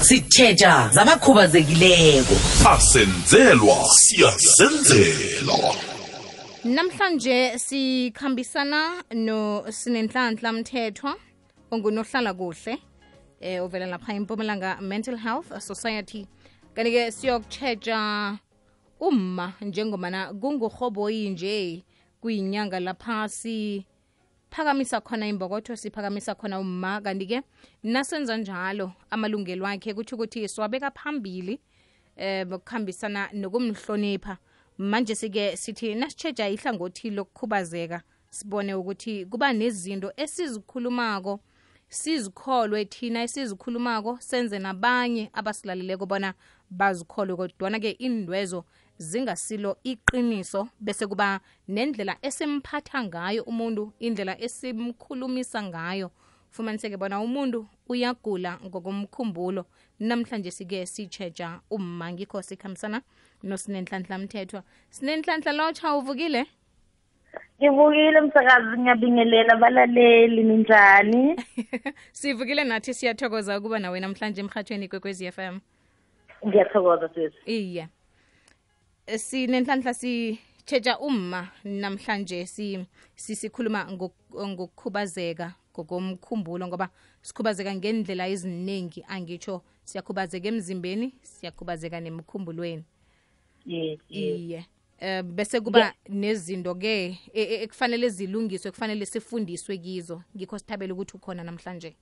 sitshetsha zabakhubazekileko. Asenzelwa siyazenzela namhlanje sikhambisana no sinenhlanhla mthethwa ongunohlala kuhle eh ovela lapha impumalanga mental health society. Kanti-ke siyokutshetsha umma njengomana kungurhoboyi nje kuyinyanga lapha siphakamisa khona imbokotho siphakamisa khona umma. Kanti-ke nasenza njalo amalungelo akhe kutho ukuthi siwabeka phambili eh ukuhambisana nokumhlonipha. Manje sike sithi nasitsheja ihlangothi lokukhubazeka sibone ukuthi kuba nezinto esizikhulumako sizikholwe thina esizikhulumako senze nabanye abasilaleleko bona bazikholwe kodwana-ke indwezo zingasilo iqiniso bese kuba nendlela esimphatha ngayo umuntu indlela esimkhulumisa ngayo. Fumaniseke bona umuntu uyagula ngokomkhumbulo. Namhlanje sike sitshetsha umma ngikho sikhambisana nosinenhlanhla mthethwa sinenhlanhla lotsha uvukile? Ngivukile msakazi ngiyabingelela. Balaleli ninjani? Sivukile nathi siyathokoza ukuba nawe namhlanje emhathweni kwekwezi m. Ngiyathokoza sisi. Iye sinenhlanhla sitshetsha umma namhlanje si sisikhuluma ngokukhubazeka ngokomkhumbulo ngoba sikhubazeka ngendlela eziningi angitsho siyakhubazeka emzimbeni siyakhubazeka nemkhumbulweni. Yes yes. Iye. Um bese kuba nezinto ke ekufanele zilungiswe kufanele sifundiswe kizo. Ngikho sithabele ukuthi ukhona namhlanje.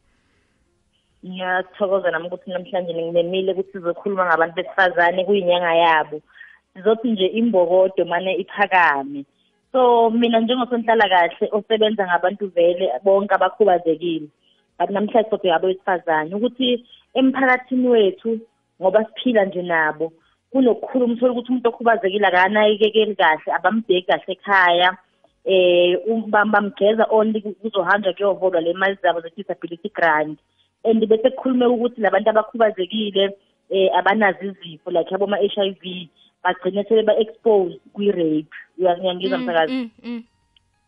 Ngiyathokoza nami ukuthi namhlanje nginemile ukuthi sizokhuluma ngabantu besifazane kuyinyanga yabo sizothi nje imbokodo mane iphakame. So mina njengosonhlalakahle osebenza ngabantu vele bonke abakhubazekile but namhlanje sobheka abesifazane ukuthi emphakathini wethu ngoba siphila nje nabo kunokukhuluma uthola ukuthi umuntu okhubazekile akanakekeli kahle abambheki kahle ekhaya eh bamgeza only kuzohanjwa kuyoholwa le mali zabo ze-disability grant. And bese kukhulume ukuthi labantu abakhubazekile eh abanazo izifo like aboma-h i v bagcine sebeba-expose kwi-rape. Uyangizwa msakazi?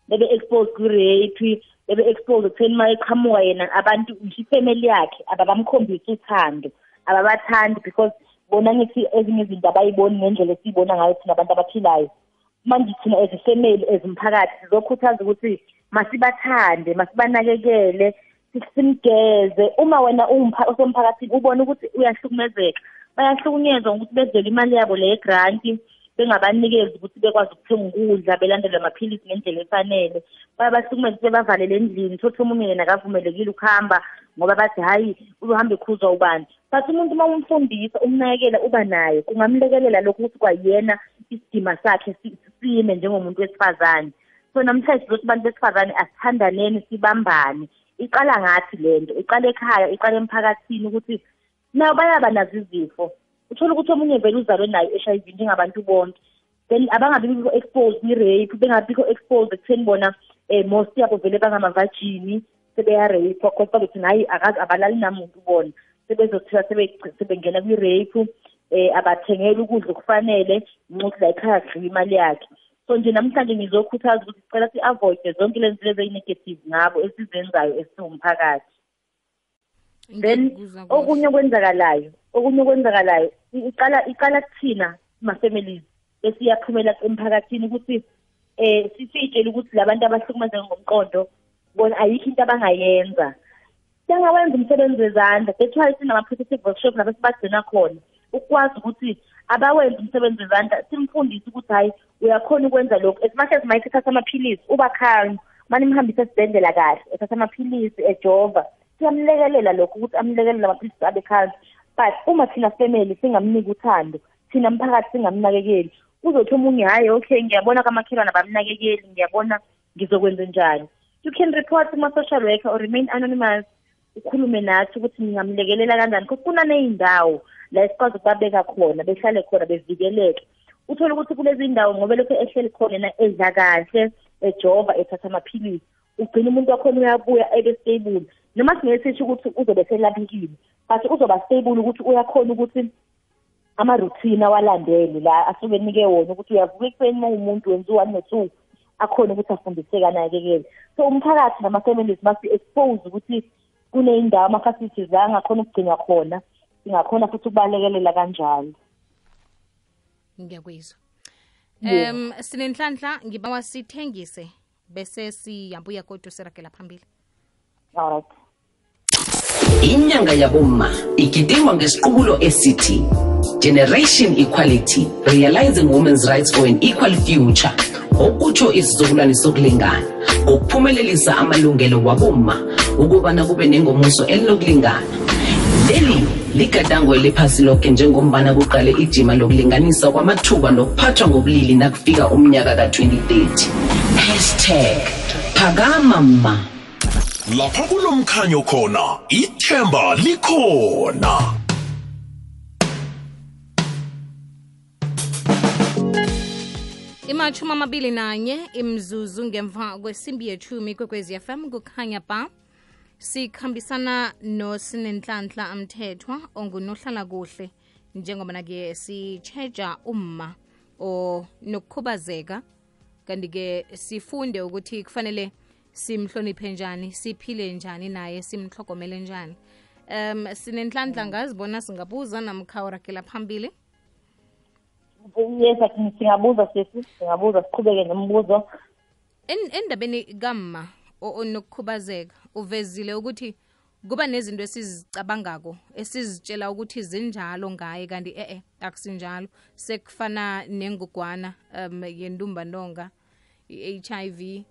bebe-expose kwi-rape bebe-expose ekutheni uma eqhamuka yena abantu ngisho ifamily yakhe ababamkhombisi uthando ababathandi because bona ngithi ezinye izinto abayiboni ngendlela esiyibona ngayo thina abantu abaphilayo. Manje thina as ifamily as umphakathi sizokhuthaza ukuthi masibathande masibanakekele simgeze. Uma wena usomphakathini ubona ukuthi uyahlukumezeka. Bayahlukunyezwa ngokuthi bezele imali yabo le granti bengabanikezi ukuthi bekwazi ukuthenga ukudla belandele amaphilisi ngendlela efanele. Bayabahlukumeza sebavalele endlini thothi omunye yena akavumelekile ukuhamba ngoba bathi hhayi uzohamba ekhuzwa ubani. But umuntu uma umfundisa umnakekela uba naye kungamlekelela lokhu ukuthi kwayena isidima sakhe sime njengomuntu wesifazane. So namhlanje sizothi abantu besifazane asithandaneni sibambane. Iqala ngathi lento iqala ekhaya iqala emphakathini ukuthi nayo bayaba nazo izifo. Uthola ukuthi omunye vele uzalwe nayo i-h i v njengabantu bonke. Then abangabikho exposed kwi-rape bengabikho exposed ekutheni bona um most yabo vele bangamavajini sebeya-rape. Cause babethi hayi akazi abalali namuntu bona. Sebezothiwa sebengena kwi-rape um abathengeli ukudla okufanele ncokuthi la ekhaya kudliwa imali yakhe. So nje namhlanje ngizokhuthaza ukuthi sicela si-avoide zonke lezi zinto eziyi-negative ngabo esizenzayo esiwumphakathi then okunye okwenzakalayo okunye okwenzakalayo iqala iqala kuthina ma-families esiyaphumela emphakathini ukuthi eh sisitshele ukuthi labantu abahlukumezeka ngomqondo bona ayikho into abangayenza. Sengawenza umsebenzi wezandla that's why sinama-protective workshop lapho sibagcina khona ukwazi ukuthi abawenza umsebenzi wezandla simfundise ukuthi hhayi uyakhona ukwenza lokhu. As much as mayike ethatha amaphilisi uba calm mane imhambise esibhedlela kahle ethatha amaphilisi ejova siyamlekelela lokho ukuthi amlekelele amaphilisi abe calm but uma thina family singamniki uthando thina mphakathi singamnakekeli kuzothi omunye hhayi okay ngiyabona kamakhelwane abamnakekeli ngiyabona ngizokwenza njani. You can report kuma-social worker or remain anonymous ukhulume nathi ukuthi ngingamlekelela kanjani. Because kunaney'ndawo la esikwazi ukubabeka khona behlale khona bevikeleke. Uthole ukuthi kulezi ndawo ngoba lokhu ehleli khona yena edla kahle ejova ethatha amaphilisi ugcina umuntu wakhona uyabuya ebe stable. Noma singeke sisho ukuthi uzobe selabekile but uzoba stable ukuthi uyakhona ukuthi ama-routine awalandele la asuke enike wona ukuthi uyavuka ekuseni uma umuntu wenza u-one no-two akhona ukuthi afundiseke anakekele so umphakathi nama-families masi-expose ukuthi kuney'ndawo ama-facilities angakhona ukugcinwa khona singakhona futhi ukubalekelela kanjalo. Ngiyakuyizwa Yeah. um sinenhlanhla ngibawa sithengise bese siyabuya kodwa siragela phambili. Alright inyanga yabomma igidingwa ngesiqubulo esithi generation equality realizing women's rights for an equal future. Okutsho isizukulwane sokulingana ngokuphumelelisa amalungelo wabomma ukubana kube nengomuso elinokulingana leli ligadango eliphasi lonke njengombana kuqale ijima lokulinganisa kwamathuba nokuphathwa ngobulili nakufika umnyaka ka-2030 hashtag phakama ma lapha kulomkhanyo khona ithemba likhona. Imathumi amabili nanye imzuzu ngemva kwesimbi yethumi kwekwezi fm kukhanya ba. Sikhambisana nosinenhlanhla amthethwa ongunohlala kuhle njengoba nake sitsheja umma o nokukhubazeka. Kanti-ke sifunde ukuthi kufanele simhloniphe njani siphile njani naye simhlogomele njani. Um sinenhlanhla ngazibona singabuza namkhawuragela phambili. Yes singabuza sesi singabuza siqhubeke nombuzo. Endabeni kamma nokukhubazeka onokukhubazeka uvezile ukuthi kuba nezinto esizicabangako esizitshela ukuthi zinjalo ngaye kanti e-e akusinjalo. Sekufana nengugwana um yentumbantonga i-HIV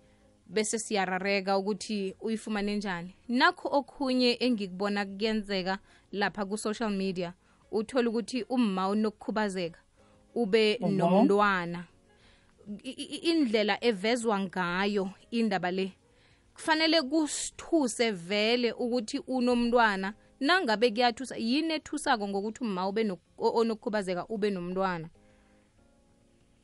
bese siyarareka ukuthi uyifumane njani. Nakho okhunye engikubona kuyenzeka lapha ku-social media uthole ukuthi umma unokukhubazeka ube nomntwana. Indlela evezwa ngayo indaba le kufanele kusithuse vele ukuthi unomntwana. Nangabe kuyathusa yini ethusako ngokuthi umma ube no- onokukhubazeka ube nomntwana?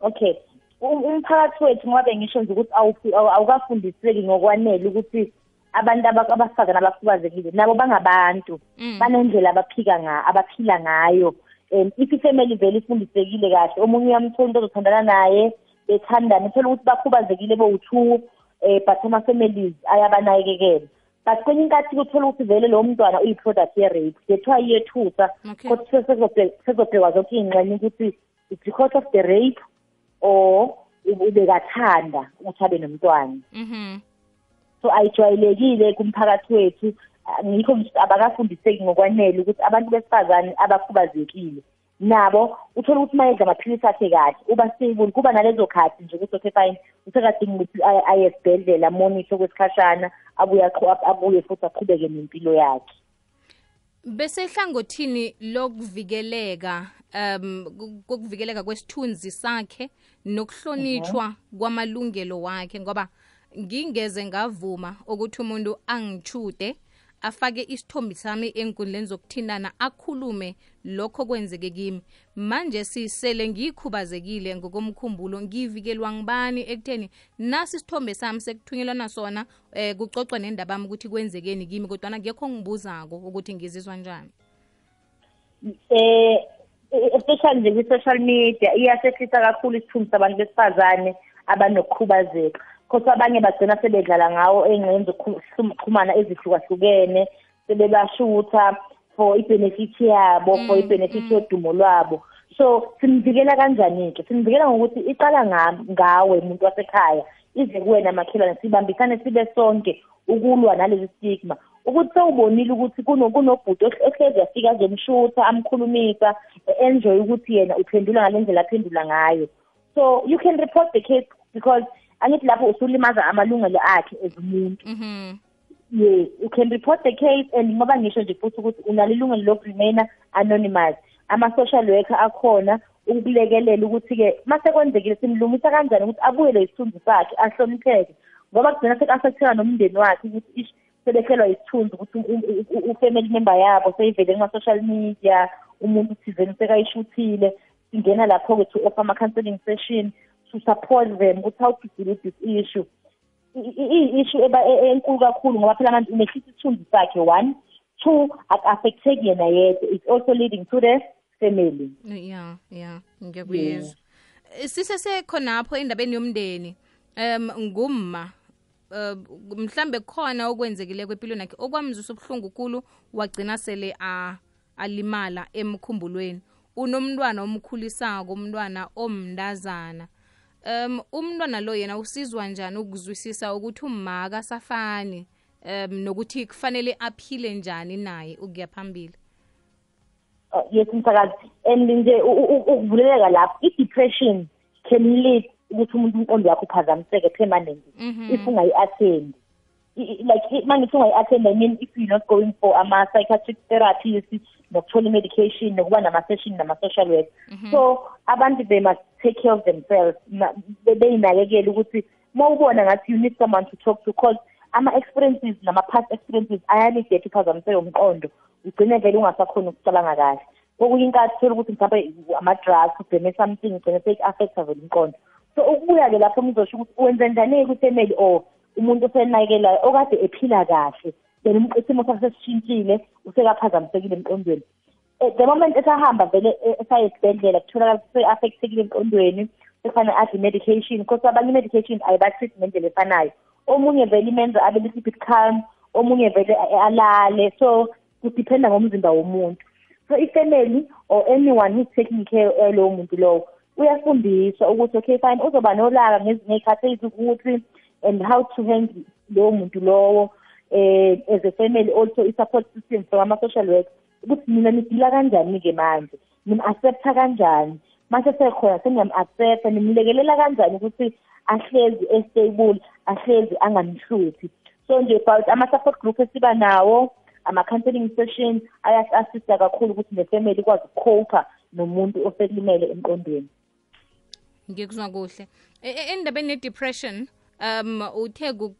Okay umphakathi wethu ngoba ngisho nje ukuthi awukafundiseki ngokwanele ukuthi abantu aba- abasifazane abakhubazekile nabo bangabantu. Mm. banendlela abaphika nga abaphila ngayo. Um if ifamily vele ifundisekile kahle omunye uyamthola into ozothandana naye bethandane uthole ukuthi bakhubazekile bowu-two um but ama-families ayabanakekela. But kwenye inkathi kuthola ukuthi vele lowo mntwana uyi-product ye-rape kuthiwa iyethusa kodwa sekuzobhe- sekuzobhekwa zonke iy'ngxenye ukuthi it's because of the rape or ubekathanda ukuthi abe nomntwana. Mhm so ayijwayelekile kumphakathi wethu. Ngikho abakafundiseki ngokwanele ukuthi abantu besifazane abakhubazekile. Nabo uthola ukuthi uma yedla amaphilisi akhe kahle uba stable kuba nalezo khathi nje ukuthi okay fine usekadinga ukuthi aye- esibhedlela monitor kwesikhashana abuye abuye futhi aqhubeke nempilo yakhe. Bese hlangothini lokuvikeleka um ku- kokuvikeleka kwesithunzi sakhe nokuhlonitshwa kwamalungelo wakhe? Ngoba ngingeze ngavuma ukuthi umuntu angichude afake isithombi sami enkundleni zokuthintana akhulume lokho kwenzeke kimi. Manje sisele ngikhubazekile ngokomkhumbulo ngivikelwa ngibani ekutheni nasi isithombe sami sekuthunyelwana sona um kucocwa nendaba yami ukuthi kwenzekeni kimi kodwana ngekho ngibuzako ukuthi ngizizwa njani. Um especially nje kwi-social media iyasehlisa kakhulu isithunzi sabantu besifazane abanokukhubazeka kodwa abanye bagcina sebedlala ngawo ey'ngxenye zokuxhumana ezihlukahlukene sebebashutha for i-benefit yabo for i-benefit yodumo lwabo. So simvikela kanjani-ke? Simvikela ngokuthi iqala nga- ngawe muntu wasekhaya ize kuwena makhelwane sibambisane sibe sonke ukulwa nalezi stigma. Ukuthi sewubonile ukuthi kuno- kunobhuti ohle- ohlezi afika azomshutha amkhulumisa enjoy ukuthi yena uphendula ngale ndlela aphendula ngayo. So you can report the case because angithi lapho usulimaza amalungelo akhe as umuntu. Mhm. Yes you can report the case and ngoba ngisho nje futhi ukuthi unalo ilungelo lokuremaina anonymous. Ama-social worker akhona ukukulekelela ukuthi-ke mase kwenzekile simlungisa kanjani ukuthi abuyele isithunzi sakhe ahlonipheke. Ngoba kugcina sekuafektheka nomndeni wakhe ukuthi ish sebehlelwa isithunzi ukuthi u-family member yabo seyivele kuma-social media umuntu thizeni sekayishuthile. Singena lapho-ke to offer ama-counselling session. To support them ukuthi how to deal with this issue. I-issue eba e- enkulu kakhulu ngoba phela manje umehlisa isithunzi sakhe one. Two aku-affecteki yena yedwa. It's also leading to the family. Ya ya ngiyakuyizwa sisesekhonapho endabeni yomndeni. Um ngumma uh, mhlambe khona okwenzekile kwempilweni yakhe okwamzisa ubuhlungu kulu wagcina sele a alimala emkhumbulweni. Unomntwana omkhulisako umntwana omndazana um umntwana lo yena usizwa njani ukuzwisisa ukuthi umma akasafani um nokuthi kufanele aphile njani naye ukuya phambili? Uh, yes msakazi. And nje ukuvuleleka lapho i-depression can lead ukuthi umuntu umqondo wakho uphazamiseke permanent if ungayi-attend. Like i- uma ngithi ungayi-attend i mean if you're not going for ama-psychiatric therapist nokuthola i-medication nokuba nama-session nama-social work. So abantu they must take care of themselves. Na- be- beyinakekele ukuthi uma ubona ngathi you need someone to talk to cause ama-experiences nama-past experiences ayalidetha uphazamiseke umqondo ugcine vele ungasakhoni ukucabanga kahle. Kokunye inkathi thola ukuthi mhlawumbe ama-drugs ubheme something ugcine seku-affecta vele umqondo. So ukubuya-ke lapho ngizosho ukuthi wenze njani-ke kwifamily or umuntu osenakekelayo okade ephila kahle then um- isimo sakhe sesishintshile usekaphazamisekile emqondweni. Eh, the moment esahamba vele eh, esaye esibhedlela kutholakala se-affectekile emqondweni sekufanele adle i-medication because abanye i-medication ayiba-treat ngendlela efanayo. Omunye vele imenza abe little bit calm omunye vele alale. So kudiphenda ngomzimba womuntu. So ifamily or anyone who's taking care yalowo muntu lowo uyafundiswa ukuthi okay fine uzoba nolaka ngezinye iy'khathi ezikuthi and how to handle lowo muntu lowo eh as a family also i-support system from ama-social work. Ukuthi mina nidila kanjani-ke manje? Nim-accepta kanjani? Mase sekhona seniyam-accepta nimlekelela kanjani ukuthi ahlezi estable ahlezi anganihluphi so nje but ama-support group esiba nawo ama-counseling session ayasi-assista kakhulu ukuthi nefamily ikwazi ukukhopha nomuntu oselimele emqondweni. Ngikuzwa kuhle. E- e- endabeni ne-depression um uthe ku-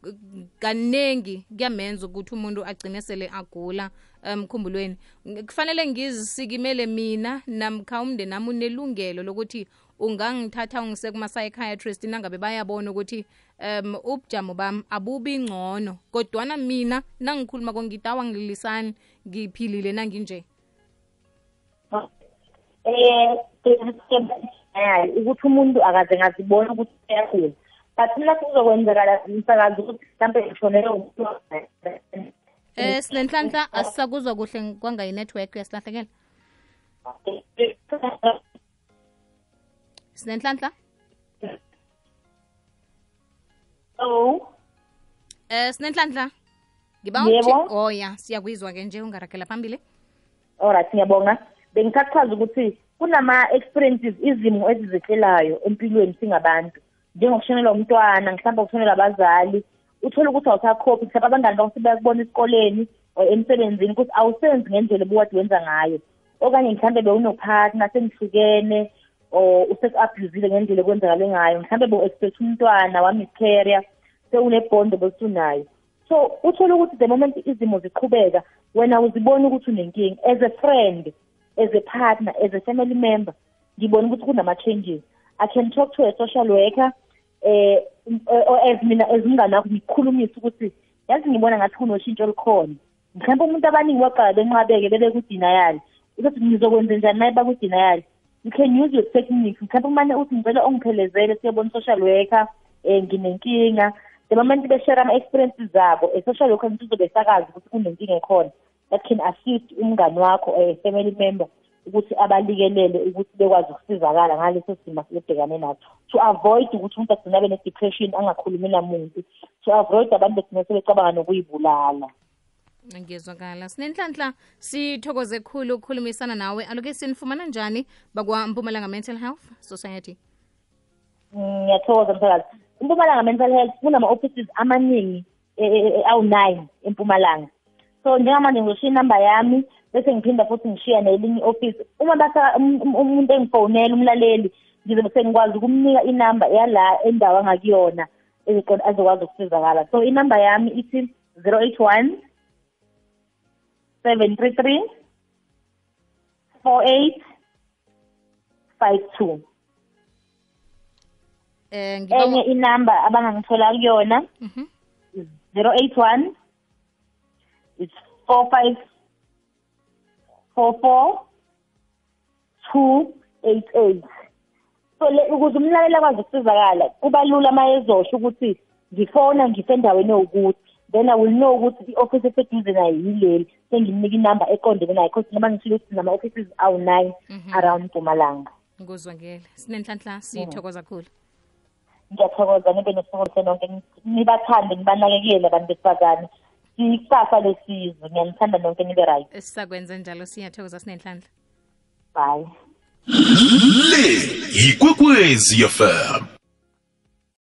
kaningi kuyamenza ukuthi umuntu agcine sele agula emkhumbulweni. Um kufanele ngizisikimele mina namkha umndeni nami unelungelo lokuthi ungangithatha ungise kuma-psychiatrist nangabe bayabona ukuthi um ubujamo bami abubi ngcono. Kodwana mina nangikhuluma kongitawa ngilisani ngiphilile nanginje? Eh eh ukuthi umuntu akaze ngazibona ukuthi uyagula. But mina kuzokwenzakala msakazi ukuthi mhlawumbe ngishonele umuntu um sinenhlanhla asisakuzwa kuhle kwangayi-network uyasilahlekela sinenhlanhla oh Eh sinenhlanhla. Ngiba oh ya siyakuyizwa ke nje ungarakela phambili. alright ngiyabonga. Bengithathaza ukuthi kunama-experiences izimo ezizehlelayo empilweni singabantu. Njengokushonelwa umntwana mhlawumbe ukushonelwa abazali uthole ukuthi awusakhophi mhlawumbe abangani bakho sebeyakubona esikoleni or emsebenzini ukuthi awusenzi ngendlela obukade wenza ngayo. Okanye mhlawumbe bewunopartner senihlukene or useku-abhuzile ngendlela ekwenzakale ngayo. Mhlawumbe bewu-expect umntwana wamiscarrier sewunebhondo besunayo so uthole ukuthi the moment izimo ziqhubeka wena uzibona ukuthi unenkinga. As a friend as a partner as a family member ngibona ukuthi kunama-changes. I can talk to a social worker eh or as mina as umngane wakho ngikukhulumisa ukuthi yazi ngibona ngathi kunoshintsho olukhona. Mhlawumbe umuntu abaningi waqala benqabeke bebe kudinayali ukuthi ngizokwenza njani naye bakudinayali you can use your techniques mhlawumbe umane uthi ngicela ongiphelezele siyobona i-social worker um nginenkinga. The moment beshare ama-experiences zabo a-social worker ngithi uzobe sakazi ukuthi kunenkinga ekhona. That can assist umngani wakho a family member. Ukuthi abalikelele ukuthi bekwazi ukusizakala ngaleso simo asebebhekane naso. To avoid ukuthi umuntu agcine abe ne-depression angakhulumi namuntu. To avoid abantu begcine sebecabanga nokuyibulala. Ngiyezwakala sinenhlanhla sithokoze khulu ukukhulumisana nawe. Aloke sinifumana njani bakwa-mpumalanga mental health society? Mm, ngiyathokoza mphakathi impumalanga mental health kunama-offices amaningi eh, eh, eh, awu-nine empumalanga. So njengamanje ngizoshiya inamba yami bese ngiphinda futhi ngishiya nelinye i-office. Uma um- um- umuntu engifonela umlaleli ngizobe sengikwazi ukumnika inamba yala endawo angakuyona eziqonda azokwazi ukusizakala. So inamba yami ithi zero eight one seven three three four eight five two. Eh enye inamba abangangithola kuyona Mhm. zero eight one it's four five four four two eight eight. So le ukuze umlaleli akwazi ukusizakala kuba lula uma ezosho ukuthi ngifona ngisendaweni ewukuthi. Then i will know ukuthi i-office eseduze nayo yileli sengimnika inamba eqondene nayo because noma ngishilo ukuthi nama-offices awu-nine around mpumalanga. Nguzwakele sinenhlanhla sithokoza kakhulu. Ngiyathokoza nibe nesiholiso nonke nibathande nibanakekele abantu besifazane. Sikusasa lesizwe ngiyanithanda nonke nibe right. Sisakwenza njalo siyathokoza sinenhlanhla. Bye. Le yikwekwezi fm